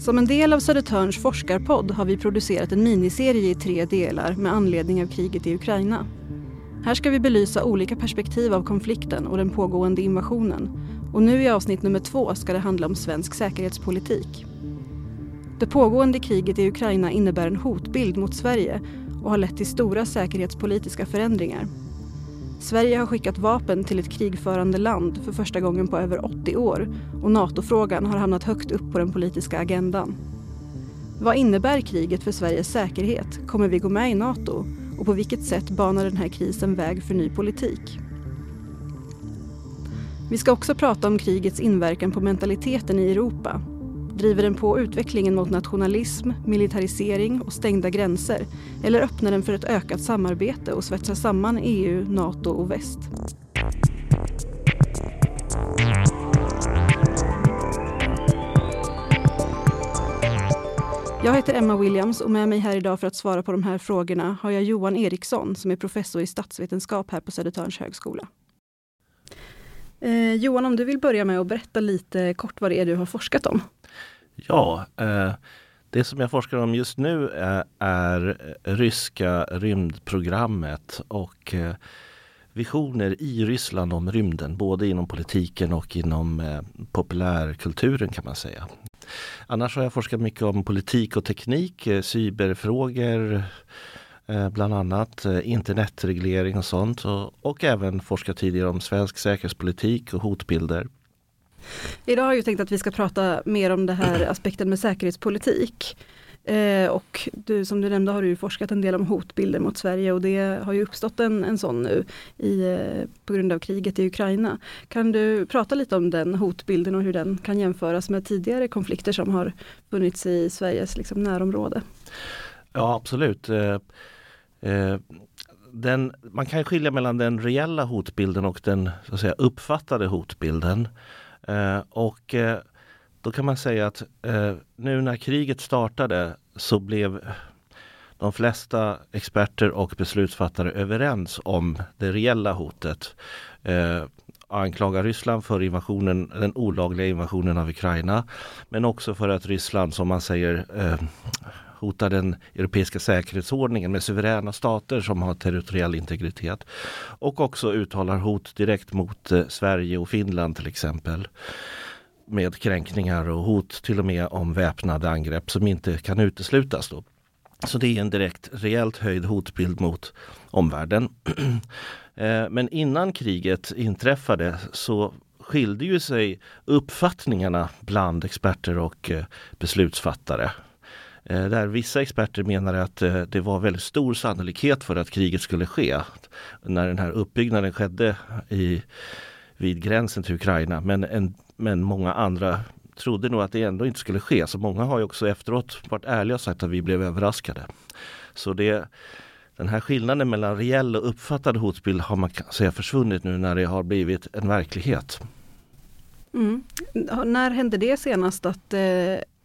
Som en del av Södertörns forskarpodd har vi producerat en miniserie i tre delar med anledning av kriget i Ukraina. Här ska vi belysa olika perspektiv av konflikten och den pågående invasionen. Och nu i avsnitt nummer två ska det handla om svensk säkerhetspolitik. Det pågående kriget i Ukraina innebär en hotbild mot Sverige och har lett till stora säkerhetspolitiska förändringar. Sverige har skickat vapen till ett krigförande land för första gången på över 80 år och NATO-frågan har hamnat högt upp på den politiska agendan. Vad innebär kriget för Sveriges säkerhet? Kommer vi gå med i NATO? Och på vilket sätt banar den här krisen väg för ny politik? Vi ska också prata om krigets inverkan på mentaliteten i Europa Driver den på utvecklingen mot nationalism, militarisering och stängda gränser? Eller öppnar den för ett ökat samarbete och svetsar samman EU, NATO och väst? Jag heter Emma Williams och med mig här idag för att svara på de här frågorna har jag Johan Eriksson som är professor i statsvetenskap här på Södertörns högskola. Eh, Johan, om du vill börja med att berätta lite kort vad det är du har forskat om. Ja, eh, det som jag forskar om just nu eh, är, är ryska rymdprogrammet och eh, visioner i Ryssland om rymden, både inom politiken och inom eh, populärkulturen kan man säga. Annars har jag forskat mycket om politik och teknik, eh, cyberfrågor, bland annat internetreglering och sånt och, och även forskat tidigare om svensk säkerhetspolitik och hotbilder. Idag har jag tänkt att vi ska prata mer om det här aspekten med säkerhetspolitik. Eh, och du, som du nämnde har du forskat en del om hotbilder mot Sverige och det har ju uppstått en, en sån nu i, eh, på grund av kriget i Ukraina. Kan du prata lite om den hotbilden och hur den kan jämföras med tidigare konflikter som har funnits i Sveriges liksom, närområde? Ja absolut. Eh, eh den, man kan skilja mellan den reella hotbilden och den så att säga, uppfattade hotbilden. Eh, och eh, då kan man säga att eh, nu när kriget startade så blev de flesta experter och beslutsfattare överens om det reella hotet. Eh, anklagar Ryssland för invasionen, den olagliga invasionen av Ukraina. Men också för att Ryssland, som man säger, eh, hotar den europeiska säkerhetsordningen med suveräna stater som har territoriell integritet. Och också uttalar hot direkt mot eh, Sverige och Finland till exempel med kränkningar och hot till och med om väpnade angrepp som inte kan uteslutas. Då. Så det är en direkt rejält höjd hotbild mot omvärlden. Eh, men innan kriget inträffade så skilde ju sig uppfattningarna bland experter och eh, beslutsfattare. Eh, där vissa experter menar att eh, det var väldigt stor sannolikhet för att kriget skulle ske. När den här uppbyggnaden skedde i, vid gränsen till Ukraina. Men, en, men många andra trodde nog att det ändå inte skulle ske. Så många har ju också efteråt varit ärliga och sagt att vi blev överraskade. Så det, den här skillnaden mellan reell och uppfattad hotbild har man kan säga försvunnit nu när det har blivit en verklighet. Mm. När hände det senast att eh,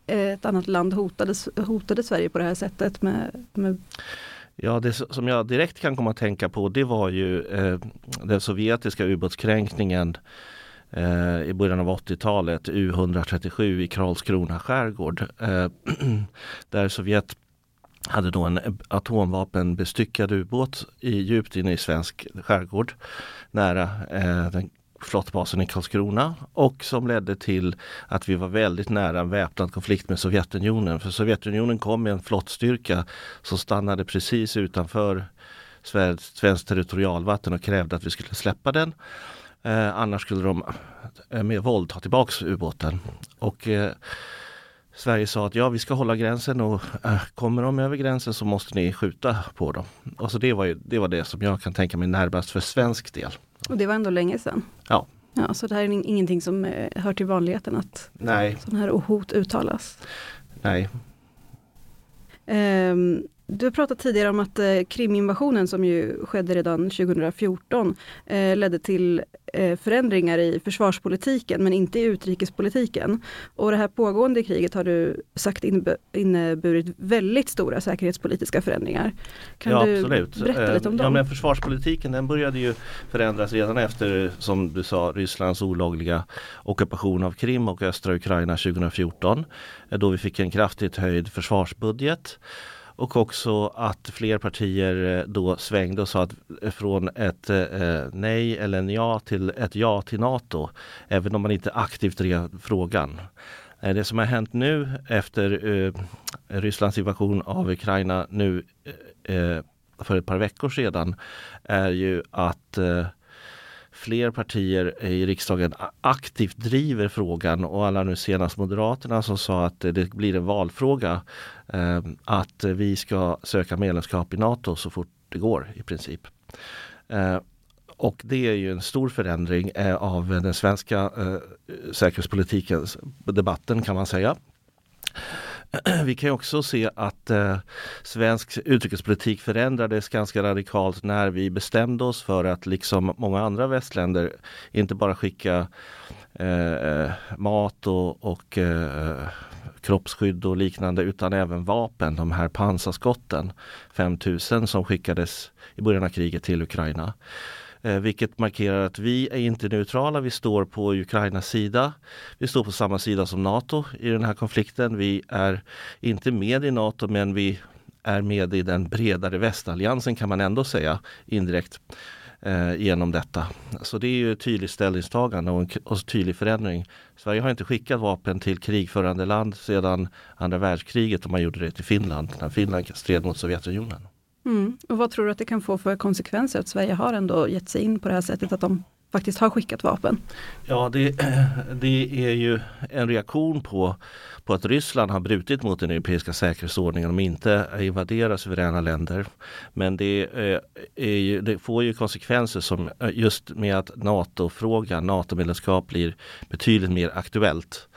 Eh, ett annat land hotade, hotade Sverige på det här sättet med, med Ja, det som jag direkt kan komma att tänka på det var ju eh, den sovjetiska ubåtskränkningen eh, i början av 80-talet, U137 i Karlskrona skärgård. Eh, där Sovjet hade då en atomvapenbestyckad ubåt i, djupt inne i svensk skärgård nära eh, den flottbasen i Karlskrona och som ledde till att vi var väldigt nära en väpnad konflikt med Sovjetunionen. För Sovjetunionen kom med en flottstyrka som stannade precis utanför svenskt territorialvatten och krävde att vi skulle släppa den. Eh, annars skulle de eh, med våld ta tillbaks ubåten. Och eh, Sverige sa att ja, vi ska hålla gränsen och äh, kommer de över gränsen så måste ni skjuta på dem. Och så det, var ju, det var det som jag kan tänka mig närmast för svensk del. Och det var ändå länge sedan? Ja. ja så det här är ingenting som eh, hör till vanligheten att Nej. sådana här hot uttalas? Nej. Um, Du har pratat tidigare om att eh, Kriminvasionen som ju skedde redan 2014 eh, ledde till eh, förändringar i försvarspolitiken men inte i utrikespolitiken. Och det här pågående kriget har du sagt inneburit väldigt stora säkerhetspolitiska förändringar. Kan ja, du absolut. berätta lite om ja, dem? Men försvarspolitiken den började ju förändras redan efter, som du sa, Rysslands olagliga ockupation av Krim och östra Ukraina 2014. Då vi fick en kraftigt höjd försvarsbudget. Och också att fler partier eh, då svängde och sa att eh, från ett eh, eh, nej eller en ja till ett ja till NATO. Även om man inte aktivt drev frågan. Eh, det som har hänt nu efter eh, Rysslands invasion av Ukraina nu eh, för ett par veckor sedan är ju att fler partier i riksdagen aktivt driver frågan och alla nu senast Moderaterna som sa att det blir en valfråga eh, att vi ska söka medlemskap i Nato så fort det går i princip. Eh, och det är ju en stor förändring eh, av den svenska eh, säkerhetspolitikens debatten kan man säga. Vi kan också se att eh, svensk utrikespolitik förändrades ganska radikalt när vi bestämde oss för att liksom många andra västländer inte bara skicka eh, mat och, och eh, kroppsskydd och liknande utan även vapen, de här pansarskotten 5000 som skickades i början av kriget till Ukraina. Eh, vilket markerar att vi är inte neutrala, vi står på Ukrainas sida. Vi står på samma sida som Nato i den här konflikten. Vi är inte med i Nato men vi är med i den bredare västalliansen kan man ändå säga indirekt eh, genom detta. Så det är ju ett tydligt ställningstagande och en och tydlig förändring. Sverige har inte skickat vapen till krigförande land sedan andra världskriget och man gjorde det till Finland när Finland stred mot Sovjetunionen. Mm. Och vad tror du att det kan få för konsekvenser att Sverige har ändå gett sig in på det här sättet att de faktiskt har skickat vapen? Ja det, det är ju en reaktion på, på att Ryssland har brutit mot den europeiska säkerhetsordningen och inte invaderar suveräna länder. Men det, eh, är ju, det får ju konsekvenser som eh, just med att NATO-frågan, NATO-medlemskap blir betydligt mer aktuellt.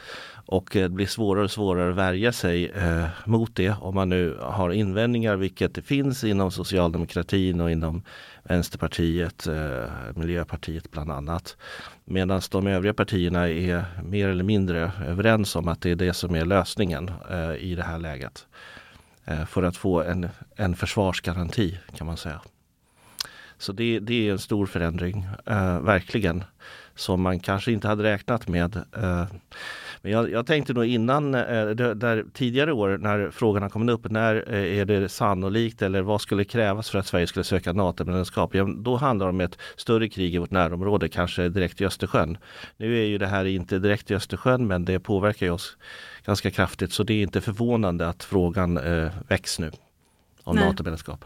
Och eh, det blir svårare och svårare att värja sig eh, mot det om man nu har invändningar, vilket det finns inom socialdemokratin och inom Vänsterpartiet, eh, Miljöpartiet bland annat. Medan de övriga partierna är mer eller mindre överens om att det är det som är lösningen eh, i det här läget. Eh, för att få en, en försvarsgaranti kan man säga. Så det, det är en stor förändring, eh, verkligen, som man kanske inte hade räknat med. Eh, men jag, jag tänkte nog innan, eh, där, tidigare år när frågan har kommit upp, när eh, är det sannolikt eller vad skulle krävas för att Sverige skulle söka NATO-medlemskap? Ja, då handlar det om ett större krig i vårt närområde, kanske direkt i Östersjön. Nu är ju det här inte direkt i Östersjön men det påverkar ju oss ganska kraftigt så det är inte förvånande att frågan eh, väcks nu om NATO-medlemskap.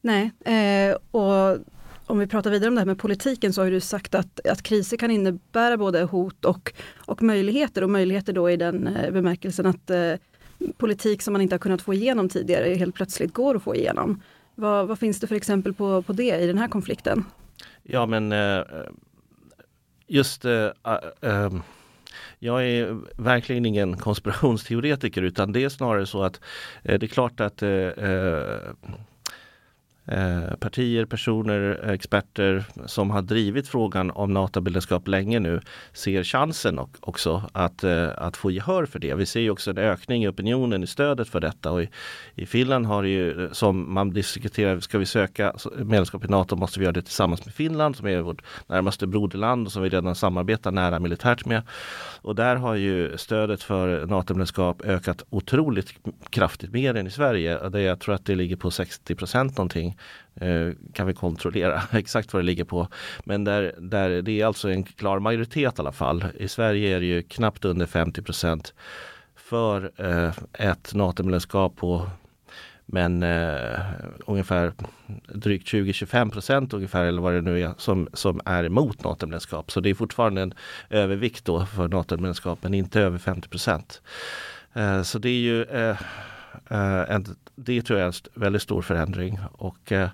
Nej, eh, och om vi pratar vidare om det här med politiken så har du sagt att, att kriser kan innebära både hot och, och möjligheter och möjligheter då i den eh, bemärkelsen att eh, politik som man inte har kunnat få igenom tidigare helt plötsligt går att få igenom. Vad, vad finns det för exempel på, på det i den här konflikten? Ja men eh, just eh, eh ehm, jag är verkligen ingen konspirationsteoretiker utan det är snarare så att eh, det är klart att eh, Eh, partier, personer, experter som har drivit frågan om NATO-medlemskap länge nu ser chansen också att, eh, att få gehör för det. Vi ser ju också en ökning i opinionen i stödet för detta och i, i Finland har det ju som man diskuterar, ska vi söka medlemskap i NATO måste vi göra det tillsammans med Finland som är vårt närmaste broderland och som vi redan samarbetar nära militärt med. Och där har ju stödet för NATO-medlemskap ökat otroligt kraftigt mer än i Sverige. Det jag tror att det ligger på 60 procent någonting Eh, kan vi kontrollera exakt vad det ligger på. Men där, där det är alltså en klar majoritet i alla fall. I Sverige är det ju knappt under 50 procent för eh, ett NATO-medlemskap på men eh, ungefär drygt 20-25 procent ungefär eller vad det nu är som, som är emot NATO-medlemskap. Så det är fortfarande en övervikt då för NATO-medlemskap men inte över 50 eh, Så det är ju eh, Eh, det tror jag är en väldigt stor förändring. Och, eh,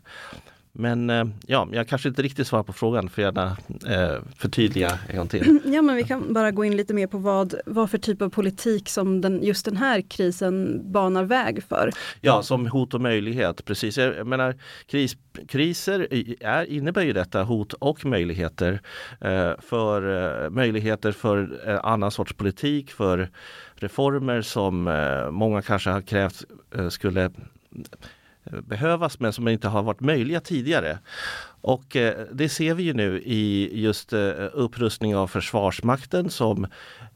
men eh, ja, jag kanske inte riktigt svarar på frågan, för gärna eh, förtydliga en gång till. Ja, men vi kan bara gå in lite mer på vad, vad för typ av politik som den, just den här krisen banar väg för. Ja, som hot och möjlighet, precis. Jag menar, kris, kriser är, innebär ju detta hot och möjligheter. Eh, för eh, möjligheter för eh, annan sorts politik, för reformer som många kanske har krävt skulle behövas men som inte har varit möjliga tidigare. Och eh, det ser vi ju nu i just eh, upprustning av Försvarsmakten som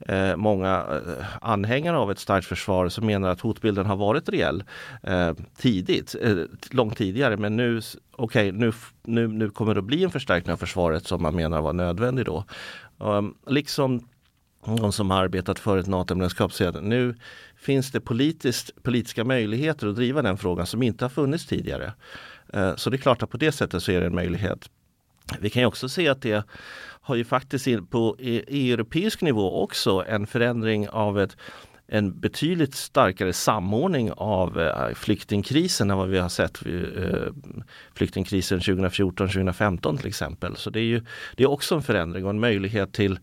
eh, många eh, anhängare av ett starkt försvar som menar att hotbilden har varit reell eh, tidigt, eh, långt tidigare. Men nu, okay, nu, nu, nu kommer det att bli en förstärkning av försvaret som man menar var nödvändig då. Um, liksom de som har arbetat för ett NATO-medlemskap säger att nu finns det politiskt, politiska möjligheter att driva den frågan som inte har funnits tidigare. Eh, så det är klart att på det sättet så är det en möjlighet. Vi kan också se att det har ju faktiskt på e- europeisk nivå också en förändring av ett en betydligt starkare samordning av eh, flyktingkrisen än vad vi har sett eh, flyktingkrisen 2014-2015 till exempel. Så det är ju det är också en förändring och en möjlighet till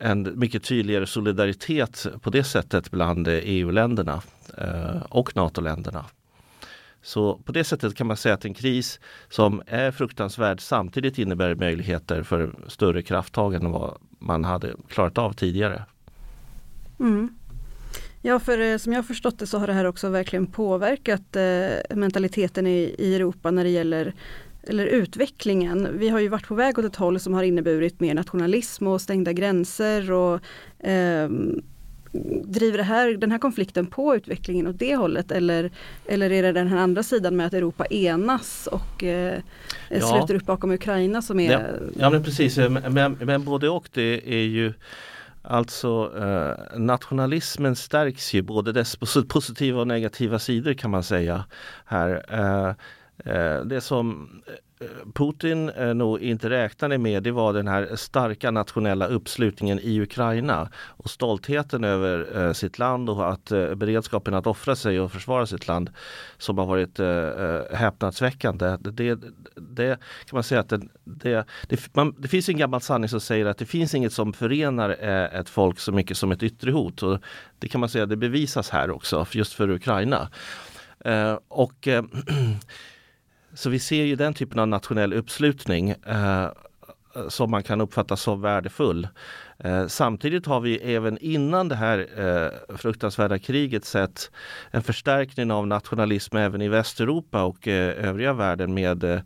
en mycket tydligare solidaritet på det sättet bland eh, e EU-länderna eh, och NATO-länderna. Så på det sättet kan man säga att en kris som är fruktansvärd samtidigt innebär möjligheter för större krafttag än vad man hade klarat av tidigare. Mm. Ja, för eh, som jag förstått det så har det här också verkligen påverkat eh, mentaliteten i, i Europa när det gäller eller utvecklingen. Vi har ju varit på väg åt ett håll som har inneburit mer nationalism och stängda gränser och eh, Driver det här, den här konflikten på utvecklingen åt det hållet eller, eller är det den här andra sidan med att Europa enas och eh, ja. sluter upp bakom Ukraina som är... Ja, ja men precis, men, men både och det är ju Alltså eh, nationalismen stärks ju både dess positiva och negativa sidor kan man säga här. Eh, Eh, det som eh, Putin eh, nog inte räknade med det var den här starka nationella uppslutningen i Ukraina och stoltheten över sitt land och att beredskapen att offra sig och försvara sitt land som har varit häpnadsväckande. Det, det kan man säga att det, det, det, man, det finns en gammal sanning som säger att det finns inget som förenar ett folk så mycket som ett yttre hot. Och det kan man säga det bevisas här också just för Ukraina. och Så vi ser ju den typen av nationell uppslutning eh, som man kan uppfatta som värdefull. Eh, samtidigt har vi även innan det här eh, fruktansvärda kriget sett en förstärkning av nationalism även i Västeuropa och eh, övriga världen med eh,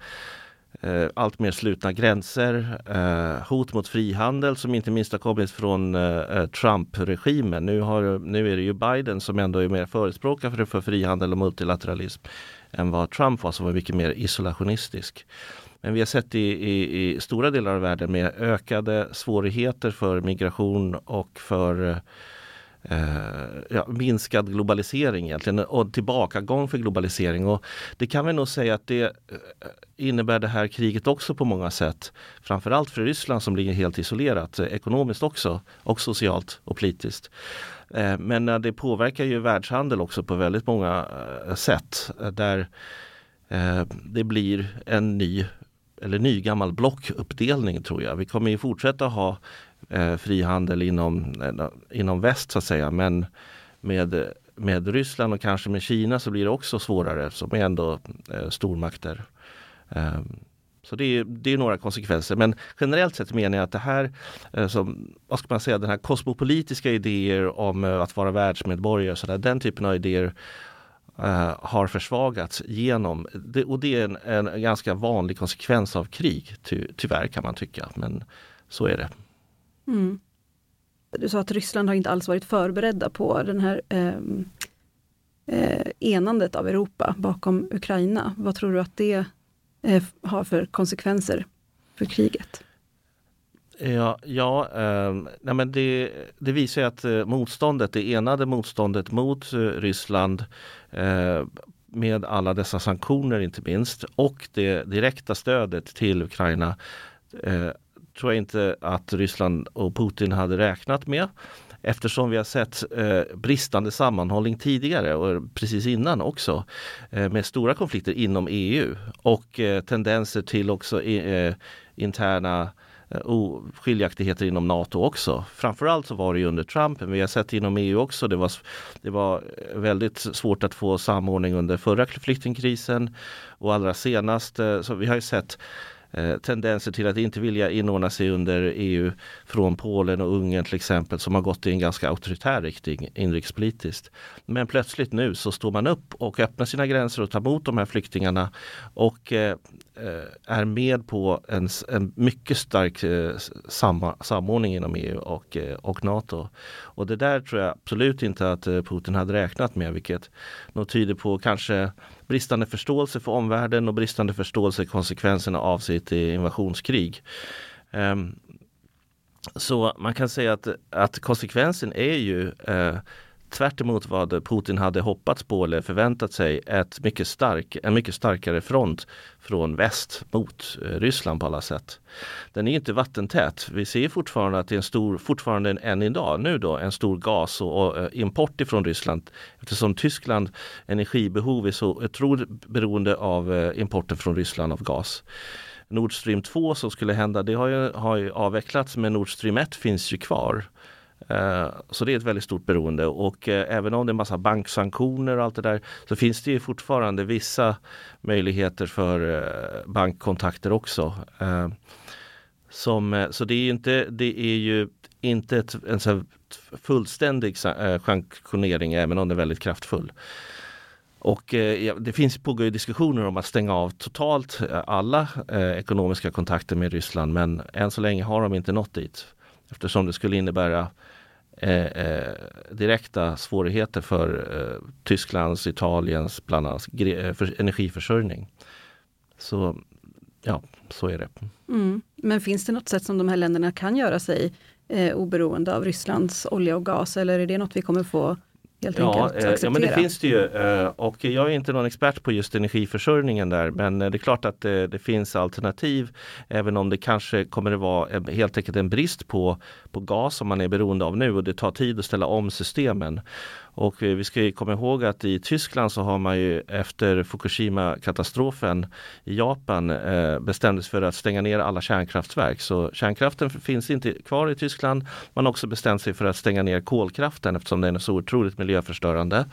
eh, allt mer slutna gränser, eh, hot mot frihandel som inte minst har kommit från eh, Trump-regimen. Nu, nu är det ju Biden som ändå är mer förespråkare för, för frihandel och multilateralism än vad Trump var som var mycket mer isolationistisk. Men vi har sett i, i, i stora delar av världen med ökade svårigheter för migration och för eh, Eh, ja, minskad globalisering egentligen och tillbakagång för globalisering. Och det kan vi nog säga att det eh, innebär det här kriget också på många sätt. Framförallt för Ryssland som ligger helt isolerat eh, ekonomiskt också och socialt och politiskt. Men det påverkar ju världshandel också på väldigt många sätt där det blir en ny eller ny gammal blockuppdelning tror jag. Vi kommer ju fortsätta ha Eh, frihandel inom, eh, inom väst så att säga men med, med Ryssland och kanske med Kina så blir det också svårare som är ändå eh, stormakter. Ehm, så det är, det är några konsekvenser. Men generellt sett menar jag att det här, eh, som, vad ska man säga, den här kosmopolitiska idéer om eh, att vara världsmedborgare, så där, den typen av idéer uh, har försvagats genom, det, och det är en, en, ganska vanlig konsekvens av krig, ty, tyvärr kan man tycka. Men så är det. Mm. Du sa att Ryssland har inte alls varit förberedda på den här eh, eh, enandet av Europa bakom Ukraina. Vad tror du att det eh, har för konsekvenser för kriget? Ja, ja eh, nej men det, det visar att eh, motståndet, det enade motståndet mot eh, Ryssland eh, med alla dessa sanktioner inte minst och det direkta stödet till Ukraina eh, tror jag inte att Ryssland och Putin hade räknat med. eftersom vi har sett eh, bristande sammanhållning tidigare och precis innan också eh, med stora konflikter inom EU och eh, tendenser till också eh, interna eh, skiljaktigheter inom Nato också. Framförallt så var det under Trump, men vi har sett inom EU också. Det var, det var väldigt svårt att få samordning under förra flyktingkrisen och allra senast eh, så vi har ju sett Eh, tendenser till att inte vilja inordna sig under EU från Polen och Ungern till exempel som har gått i en ganska auktoritär riktning inrikespolitiskt. Men plötsligt nu så står man upp och öppnar sina gränser och tar emot de här flyktingarna och eh, eh är med på en, en mycket stark eh, samma, samordning inom EU och, eh, och Nato. Och det där tror jag absolut inte att eh, Putin hade räknat med vilket nog tyder på kanske bristande förståelse för omvärlden och bristande förståelse för konsekvenserna av sitt invasionskrig. Ehm, så man kan säga att, att konsekvensen är ju eh, tvärt vad Putin hade hoppats på eller förväntat sig ett mycket stark, en mycket starkare front från väst mot eh, Ryssland på alla sätt. Den är inte vattentät. Vi ser fortfarande att det är en stor, fortfarande än idag, nu då, en stor gas och, och eh, import ifrån Ryssland eftersom Tyskland energibehov är så otroligt beroende av eh, importen från Ryssland av gas. Nord Stream 2 som skulle hända, det har ju, har ju avvecklats men Nord Stream 1 finns ju kvar. Eh, så det är ett väldigt stort beroende och eh, även om det är massa banksanktioner och allt det där så finns det ju fortfarande vissa möjligheter för eh, bankkontakter också. Som, så det är, inte, det är ju inte ett, en så fullständig sanktionering även om den är väldigt kraftfull. Och det finns pågår diskussioner om att stänga av totalt alla ekonomiska kontakter med Ryssland men än så länge har de inte nått dit. Eftersom det skulle innebära eh, eh, direkta svårigheter för eh, Tysklands, Italiens bland annat eh, för energiförsörjning. Så ja, så är det. Mm. Men finns det något sätt som de här länderna kan göra sig eh, oberoende av Rysslands olja och gas eller är det något vi kommer få helt ja, enkelt acceptera? Eh, ja, men det finns det ju och jag är inte någon expert på just energiförsörjningen där men det är klart att det, det finns alternativ även om det kanske kommer att vara helt enkelt en brist på, på gas som man är beroende av nu och det tar tid att ställa om systemen. Och eh, vi ska komma ihåg att i Tyskland så har man ju efter Fukushima-katastrofen i Japan eh, sig för att stänga ner alla kärnkraftverk. Så kärnkraften finns inte kvar i Tyskland. Man har också bestämt sig för att stänga ner kolkraften eftersom den är så otroligt miljöförstörande.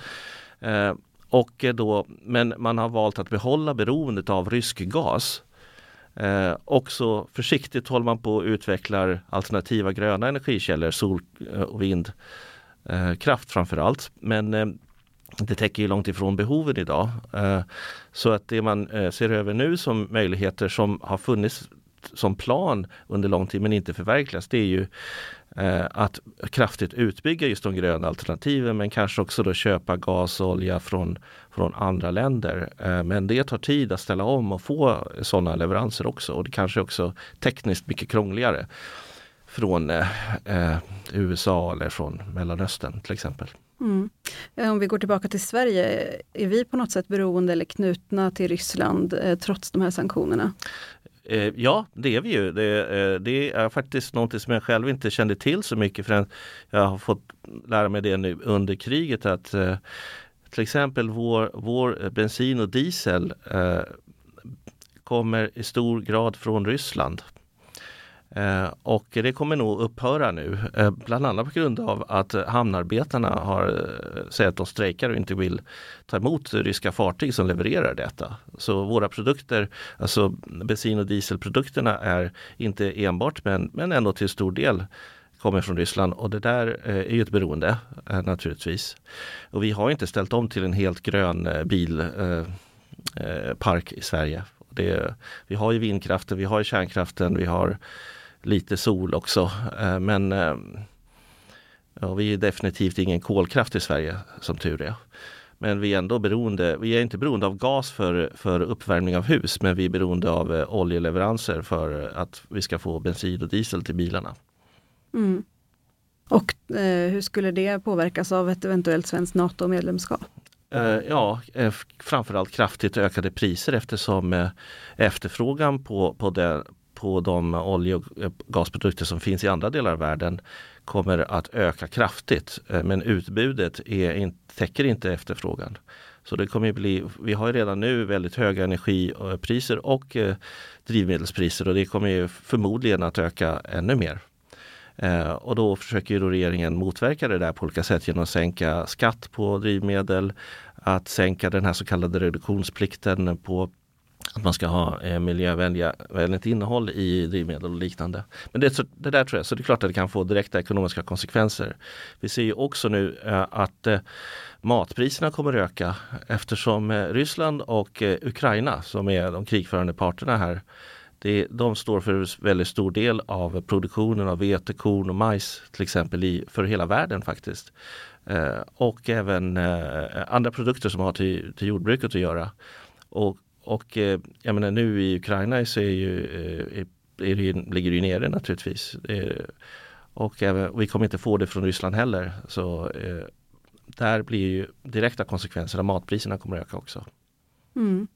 Eh, och eh, då, men man har valt att behålla beroendet av rysk gas. Eh, också försiktigt håller man på att utveckla alternativa gröna energikällor, sol eh, och vind eh, kraft framför allt. Men eh, det täcker ju långt ifrån behoven idag. Eh, så att det man eh, ser över nu som möjligheter som har funnits som plan under lång tid men inte förverkligas det är ju eh, att kraftigt utbygga just de gröna alternativen men kanske också då köpa gas och olja från, från andra länder. Eh, men det tar tid att ställa om och få sådana leveranser också och det kanske också tekniskt mycket krångligare från eh, eh, USA eller från Mellanöstern till exempel. Mm. Om vi går tillbaka till Sverige, är vi på något sätt beroende eller knutna till Ryssland eh, trots de här sanktionerna? Eh, ja, det är vi ju. Det, eh, det, är faktiskt något som jag själv inte kände till så mycket förrän jag har fått lära mig det nu under kriget att eh, till exempel vår, vår bensin och diesel eh, kommer i stor grad från Ryssland. Eh, och det kommer nog upphöra nu, eh, bland annat på grund av att hamnarbetarna har sagt säger att de strejkar och inte vill ta emot ryska fartyg som levererar detta. Så våra produkter, alltså bensin och dieselprodukterna är inte enbart men, men ändå till stor del kommer från Ryssland och det där eh, är ju ett beroende eh, naturligtvis. Och vi har inte ställt om till en helt grön bilpark i Sverige. Det, vi har ju vindkraften, vi har kärnkraften, vi har lite sol också. Eh, men eh, ja, vi är definitivt ingen kolkraft i Sverige som tur är. Men vi är ändå beroende, vi är inte beroende av gas för, för uppvärmning av hus men vi är beroende av eh, oljeleveranser för att vi ska få bensin och diesel till bilarna. Mm. Och eh, hur skulle det påverkas av ett eventuellt svenskt NATO-medlemskap? Eh, ja, eh, framförallt kraftigt ökade priser eftersom efterfrågan på, på, det, på de olje och eh, gasprodukter som finns i andra delar av världen kommer att öka kraftigt. Eh, men utbudet är, täcker inte efterfrågan. Så det kommer bli, vi har redan nu väldigt höga energipriser eh, och drivmedelspriser och det kommer förmodligen att öka ännu mer. Och då försöker då regeringen motverka det där på olika sätt genom att sänka skatt på drivmedel, att sänka den här så kallade reduktionsplikten på att man ska ha eh, miljövänligt innehåll i drivmedel och liknande. Men det, det, där tror jag, så det är klart att det kan få direkta ekonomiska konsekvenser. Vi ser ju också nu eh, att eh, matpriserna kommer öka eftersom eh, Ryssland och eh, Ukraina som är de krigförande parterna här det, de står för väldigt stor del av produktionen av vete, korn och majs till exempel i, för hela världen faktiskt. Eh, och även eh, andra produkter som har till, till jordbruket att göra. Och, och eh, jag menar nu i Ukraina så är ju, eh, är det, ligger det ju nere naturligtvis. och även, vi kommer inte få det från Ryssland heller. Så eh, där blir ju direkta konsekvenser av matpriserna kommer att öka också. Mm.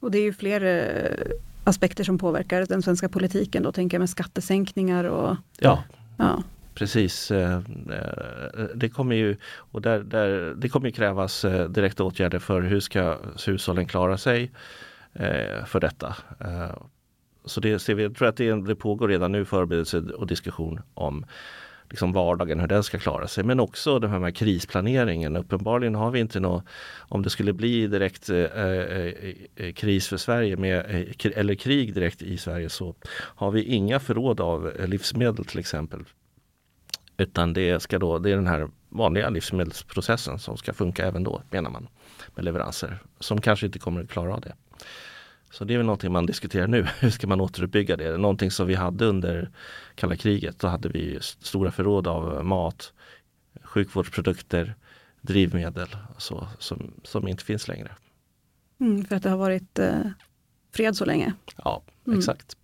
Och det är ju fler eh, aspekter som påverkar den svenska politiken. Då tänker jag med skattesänkningar och Ja, ja precis. Eh, eh, det kommer ju, och där, där, det kommer krävas eh, direkta åtgärder för hur ska hushållen klara sig för detta. Så det ser vi, jag tror att det, det pågår redan nu förberedelse och diskussion om liksom vardagen, hur den ska klara sig. Men också den här krisplaneringen. Uppenbarligen har vi inte något, om det skulle bli direkt eh, eh, kris för Sverige med, eh, eller krig direkt i Sverige så har vi inga förråd av livsmedel till exempel. Utan det, ska då, det är den här vanliga livsmedelsprocessen som ska funka även då menar man med leveranser som kanske inte kommer att klara av det. Så det är väl någonting man diskuterar nu. Hur ska man återuppbygga det? Någonting som vi hade under kalla kriget. Då hade vi stora förråd av mat, sjukvårdsprodukter, drivmedel så, som, som inte finns längre. Mm, för att det har varit eh, fred så länge? Ja, mm. exakt.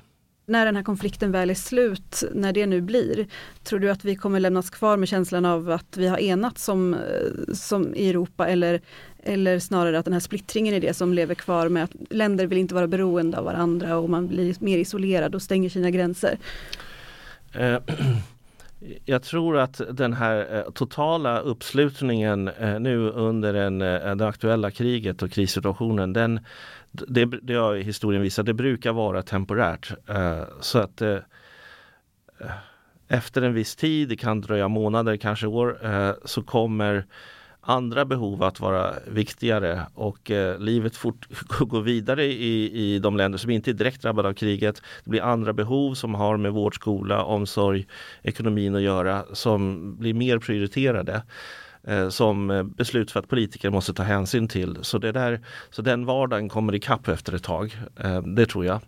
När den här konflikten väl är slut, när det nu blir, tror du att vi kommer lämnas kvar med känslan av att vi har enats som, eh, som i Europa eller eller snarare att den här splittringen är det som lever kvar med att länder vill inte vara beroende av varandra och man blir mer isolerad och stänger sina gränser. Eh, jag tror att den här eh, totala uppslutningen nu under den, det aktuella kriget och krissituationen den det, det har historien visat, det brukar vara temporärt. Eh, så att eh, eh, efter en viss tid, det kan dröja månader, kanske år, så kommer andra behov att vara viktigare och eh, livet fort, går vidare i, i de länder som inte är direkt drabbade av kriget. Det blir andra behov som har med vård, skola, omsorg, ekonomin att göra som blir mer prioriterade eh, som eh, beslut för att politiker måste ta hänsyn till. Så, det där, så den vardagen kommer ikapp efter ett tag, eh, det tror jag.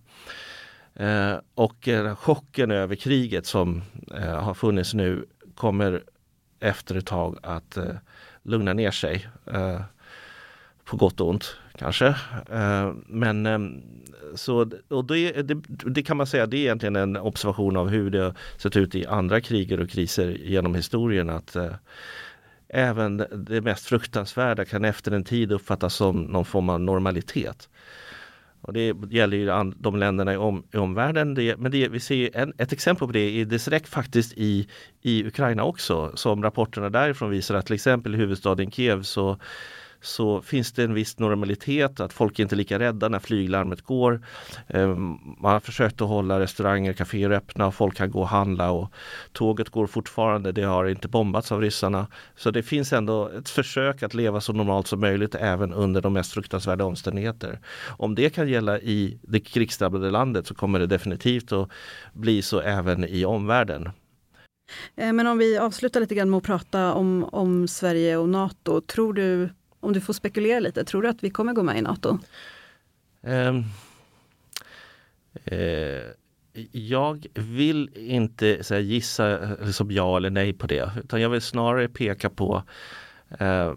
Eh, och eh, chocken över kriget som eh, har funnits nu kommer efter ett tag att lugna ner sig. På gott och ont kanske. Men så, och det, det, det, kan man säga det är egentligen en observation av hur det sett ut i andra kriger och kriser genom historien. att Även det mest fruktansvärda kan efter en tid uppfattas som någon form av normalitet. Och det gäller ju de länderna i, om, i omvärlden. Det, men det, vi ser en, ett exempel på det är direkt faktiskt i, i Ukraina också. Som rapporterna därifrån visar att till exempel i huvudstaden Kiev så så finns det en viss normalitet, att folk är inte är lika rädda när flyglarmet går. Eh, man har försökt att hålla restauranger och kaféer öppna och folk kan gå och handla och tåget går fortfarande, det har inte bombats av ryssarna. Så det finns ändå ett försök att leva så normalt som möjligt även under de mest fruktansvärda omständigheter. Om det kan gälla i det krigsdrabbade landet så kommer det definitivt att bli så även i omvärlden. Eh, men om vi avslutar lite grann med att prata om, om Sverige och Nato. Tror du om du får spekulera lite, tror du att vi kommer gå med i NATO? Um, eh, jag vill inte så här, gissa eh, liksom ja eller nej på det. Utan jag vill snarare peka på eh,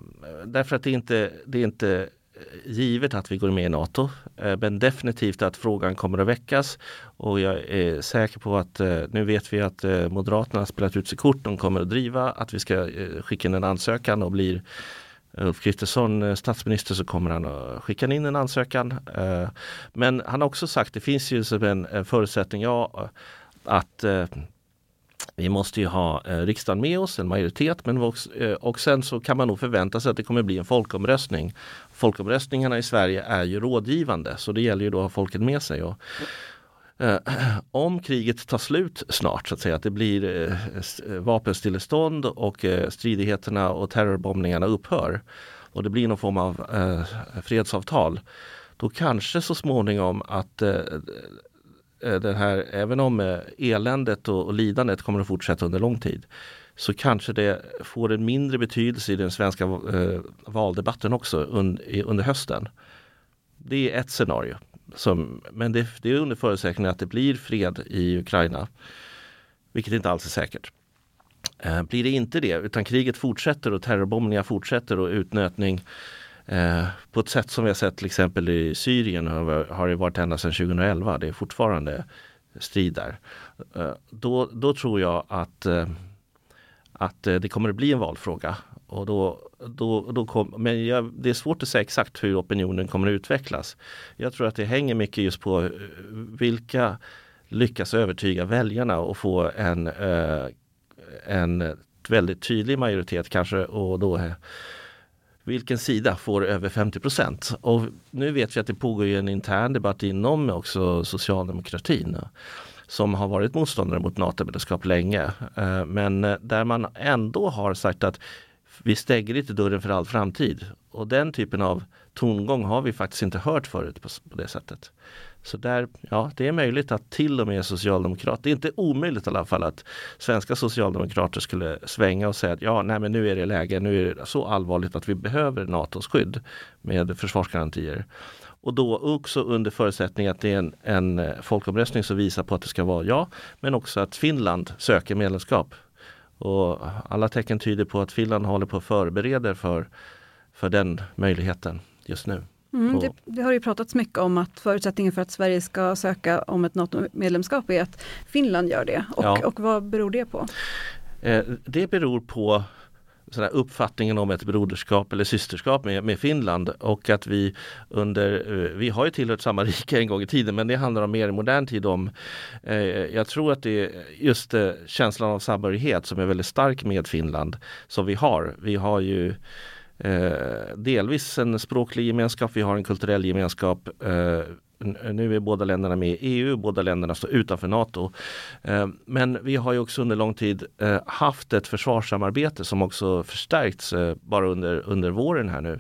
Därför att det inte, det är inte eh, givet att vi går med i NATO. Eh, men definitivt att frågan kommer att väckas. Och jag är säker på att nu vet vi att Moderaterna har spelat ut sig kort. De kommer att driva att vi ska skicka in en ansökan och blir Ulf Kristersson eh, statsminister så kommer han att skicka in en ansökan. Eh, men han har också sagt, det finns ju en förutsättning, ja, att eh, vi måste ju ha riksdagen med oss, en majoritet, men också, och sen så kan man nog förvänta sig att det kommer bli en folkomröstning. Folkomröstningarna i Sverige är ju rådgivande så det gäller ju då att ha folket med sig. Och, eh, om kriget tar slut snart, så att säga, att det blir eh, eh, vapenstillestånd och eh, stridigheterna och terrorbombningarna upphör och det blir någon form av eh, fredsavtal, då kanske så småningom att eh, eh, eh, den här, även om eh, eländet och, och lidandet kommer att fortsätta under lång tid så kanske det får en mindre betydelse i den svenska eh, valdebatten också un, under hösten. Det är ett scenario. Som, men det, det, är under förutsättning att det blir fred i Ukraina. Vilket inte alls är säkert. Eh, blir det inte det, utan kriget fortsätter och terrorbombningar fortsätter och utnötning Eh, på ett sätt som vi har sett till exempel i Syrien har, har det varit ända sedan 2011. Det är fortfarande strid där. Eh, då, då tror jag att, eh, att eh, det kommer att bli en valfråga. Och då, då, då kom, men jag, det är svårt att säga exakt hur opinionen kommer att utvecklas. Jag tror att det hänger mycket just på eh, vilka lyckas övertyga väljarna och få en, eh, en väldigt tydlig majoritet kanske och då vilken sida får över 50 procent? Och nu vet vi att det pågår en intern debatt inom också socialdemokratin som har varit motståndare mot NATO-medlemskap länge. Eh, men eh, där man ändå har sagt att vi stänger inte dörren för all framtid. Och den typen av tongång har vi faktiskt inte hört förut på, det sättet. Så där, ja, det är möjligt att till och med socialdemokrater, det är inte omöjligt i alla fall att svenska socialdemokrater skulle svänga och säga att ja, nej men nu är det läge, nu är det så allvarligt att vi behöver NATOs skydd med försvarsgarantier. Och då också under förutsättning att det är en, en eh, folkomröstning som visar på att det ska vara ja, men också att Finland söker medlemskap. Och alla tecken tyder på att Finland håller på att förbereda för, för den möjligheten just nu. Mm, det, det, har ju pratats mycket om att förutsättningen för att Sverige ska söka om ett NATO-medlemskap är att Finland gör det. Och, ja. och vad beror det på? Eh, det beror på sådär uppfattningen om ett broderskap eller systerskap med, med Finland och att vi under, eh, vi har ju tillhört samma rike en gång i tiden men det handlar om mer i modern tid om, eh, jag tror att det är just eh, känslan av samhörighet som är väldigt stark med Finland som vi har. Vi har ju Eh, delvis en språklig gemenskap, vi har en kulturell gemenskap. Eh, Eh, nu är båda länderna med i EU, båda länderna står utanför NATO. Eh, men vi har ju också under lång tid eh, haft ett försvarssamarbete som också förstärkts bara under, under våren här nu.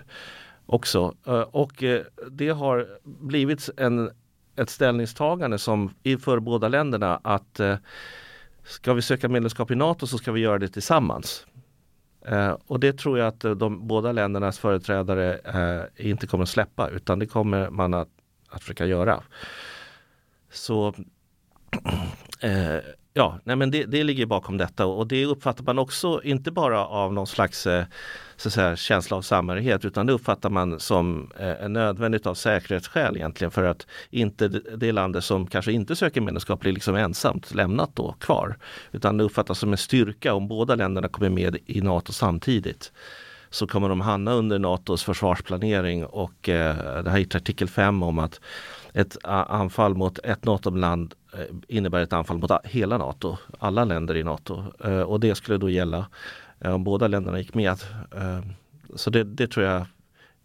Också. Och det har blivit en, ett ställningstagande som för båda länderna att ska vi söka medlemskap i NATO så ska vi göra det tillsammans. Eh, och det tror jag att de båda ländernas företrädare eh, inte kommer att släppa utan det kommer man att, att försöka göra. Så eh, ja, nej men det, det ligger bakom detta och det uppfattar man också inte bara av någon slags eh, så att säga, känsla av samhörighet utan det uppfattar man som eh, nödvändigt av säkerhetsskäl egentligen för att inte det landet som kanske inte söker medlemskap blir liksom ensamt lämnat då kvar. Utan det uppfattas som en styrka om båda länderna kommer med i NATO samtidigt så kommer de hamna under NATOs försvarsplanering och eh, det här är artikel 5 om att ett anfall mot ett NATO-land eh, innebär ett anfall mot hela NATO, alla länder i NATO. Eh, och det skulle då gälla eh, om båda länderna gick med. Eh, så det, det tror jag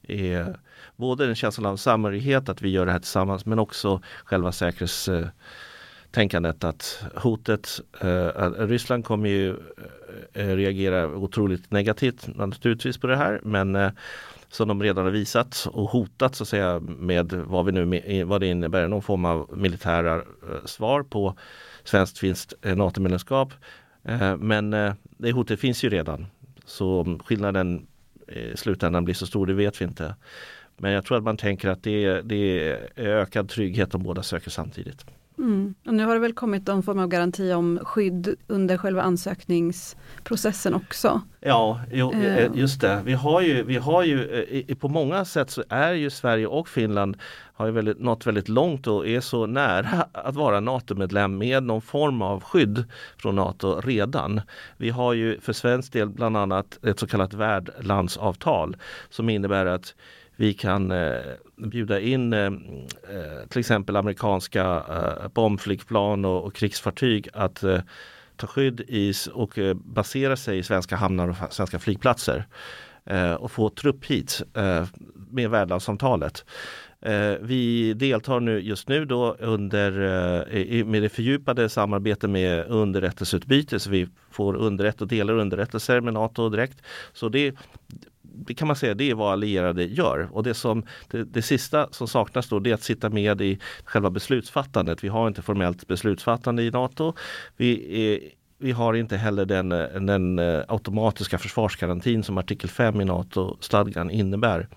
är både en känsla av samhörighet att vi gör det här tillsammans men också själva säkerhets eh, tänkandet att hotet, eh, att Ryssland kommer ju eh, reagera otroligt negativt naturligtvis på det här men eh, som de redan har visat och hotat så att säga med vad, vi nu, vad det innebär, någon form av militära eh, svar på svenskt finskt eh, NATO-medlemskap. Eh, men det hotet finns ju redan. Så skillnaden i slutändan blir så stor, det vet vi inte. Men jag tror att man tänker att det är, det är ökad trygghet om båda söker samtidigt. Mm. Och nu har det väl kommit någon form av garanti om skydd under själva ansökningsprocessen också? Ja, jo, eh, just det. Vi har ju, vi har ju på många sätt så är ju Sverige och Finland har ju väldigt, nått väldigt långt och är så nära att vara NATO-medlem med någon form av skydd från NATO redan. Vi har ju för svensk del bland annat ett så kallat värdlandsavtal som innebär att vi kan eh, bjuda in eh, eh, till exempel amerikanska eh, bombflygplan och, och krigsfartyg att eh, ta skydd i och eh, basera sig i svenska hamnar och svenska flygplatser eh, och få trupp hit eh, med värdlandsavtalet. Vi deltar nu just nu då under, med det fördjupade samarbetet med underrättelseutbyte så vi får underrätt och delar underrättelser med NATO direkt. Så det, det kan man säga, det är vad allierade gör. Och det, som, det, det, sista som saknas då det är att sitta med i själva beslutsfattandet. Vi har inte formellt beslutsfattande i NATO. Vi, är, vi har inte heller den, den eh, automatiska försvarsgarantin som artikel 5 i NATO-stadgan innebär.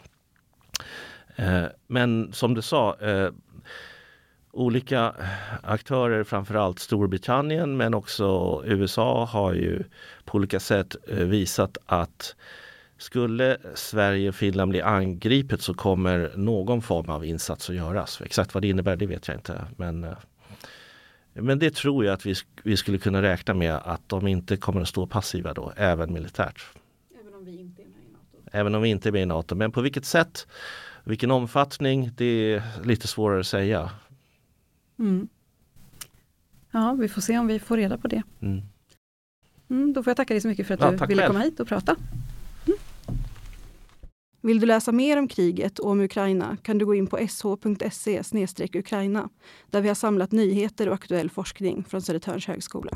Eh, men som du sa, eh, olika aktörer, framförallt Storbritannien men också USA har ju på olika sätt visat att skulle Sverige och Finland bli angripet så kommer någon form av insats att göras. Exakt vad det innebär det vet jag inte. Men, eh, men det tror jag att vi, vi skulle kunna räkna med att de inte kommer att stå passiva då, även militärt. Även om vi inte är med i NATO? Även om vi inte är med i NATO. Men på vilket sätt, vilken omfattning, det är lite svårare att säga. Mm. Ja, vi får se om vi får reda på det. Mm. Mm, då får jag tacka dig så mycket för att ja, du ville själv. komma hit och prata. Vill du läsa mer om kriget och om Ukraina kan du gå in på sh.se ukraina där vi har samlat nyheter och aktuell forskning från Södertörns högskola.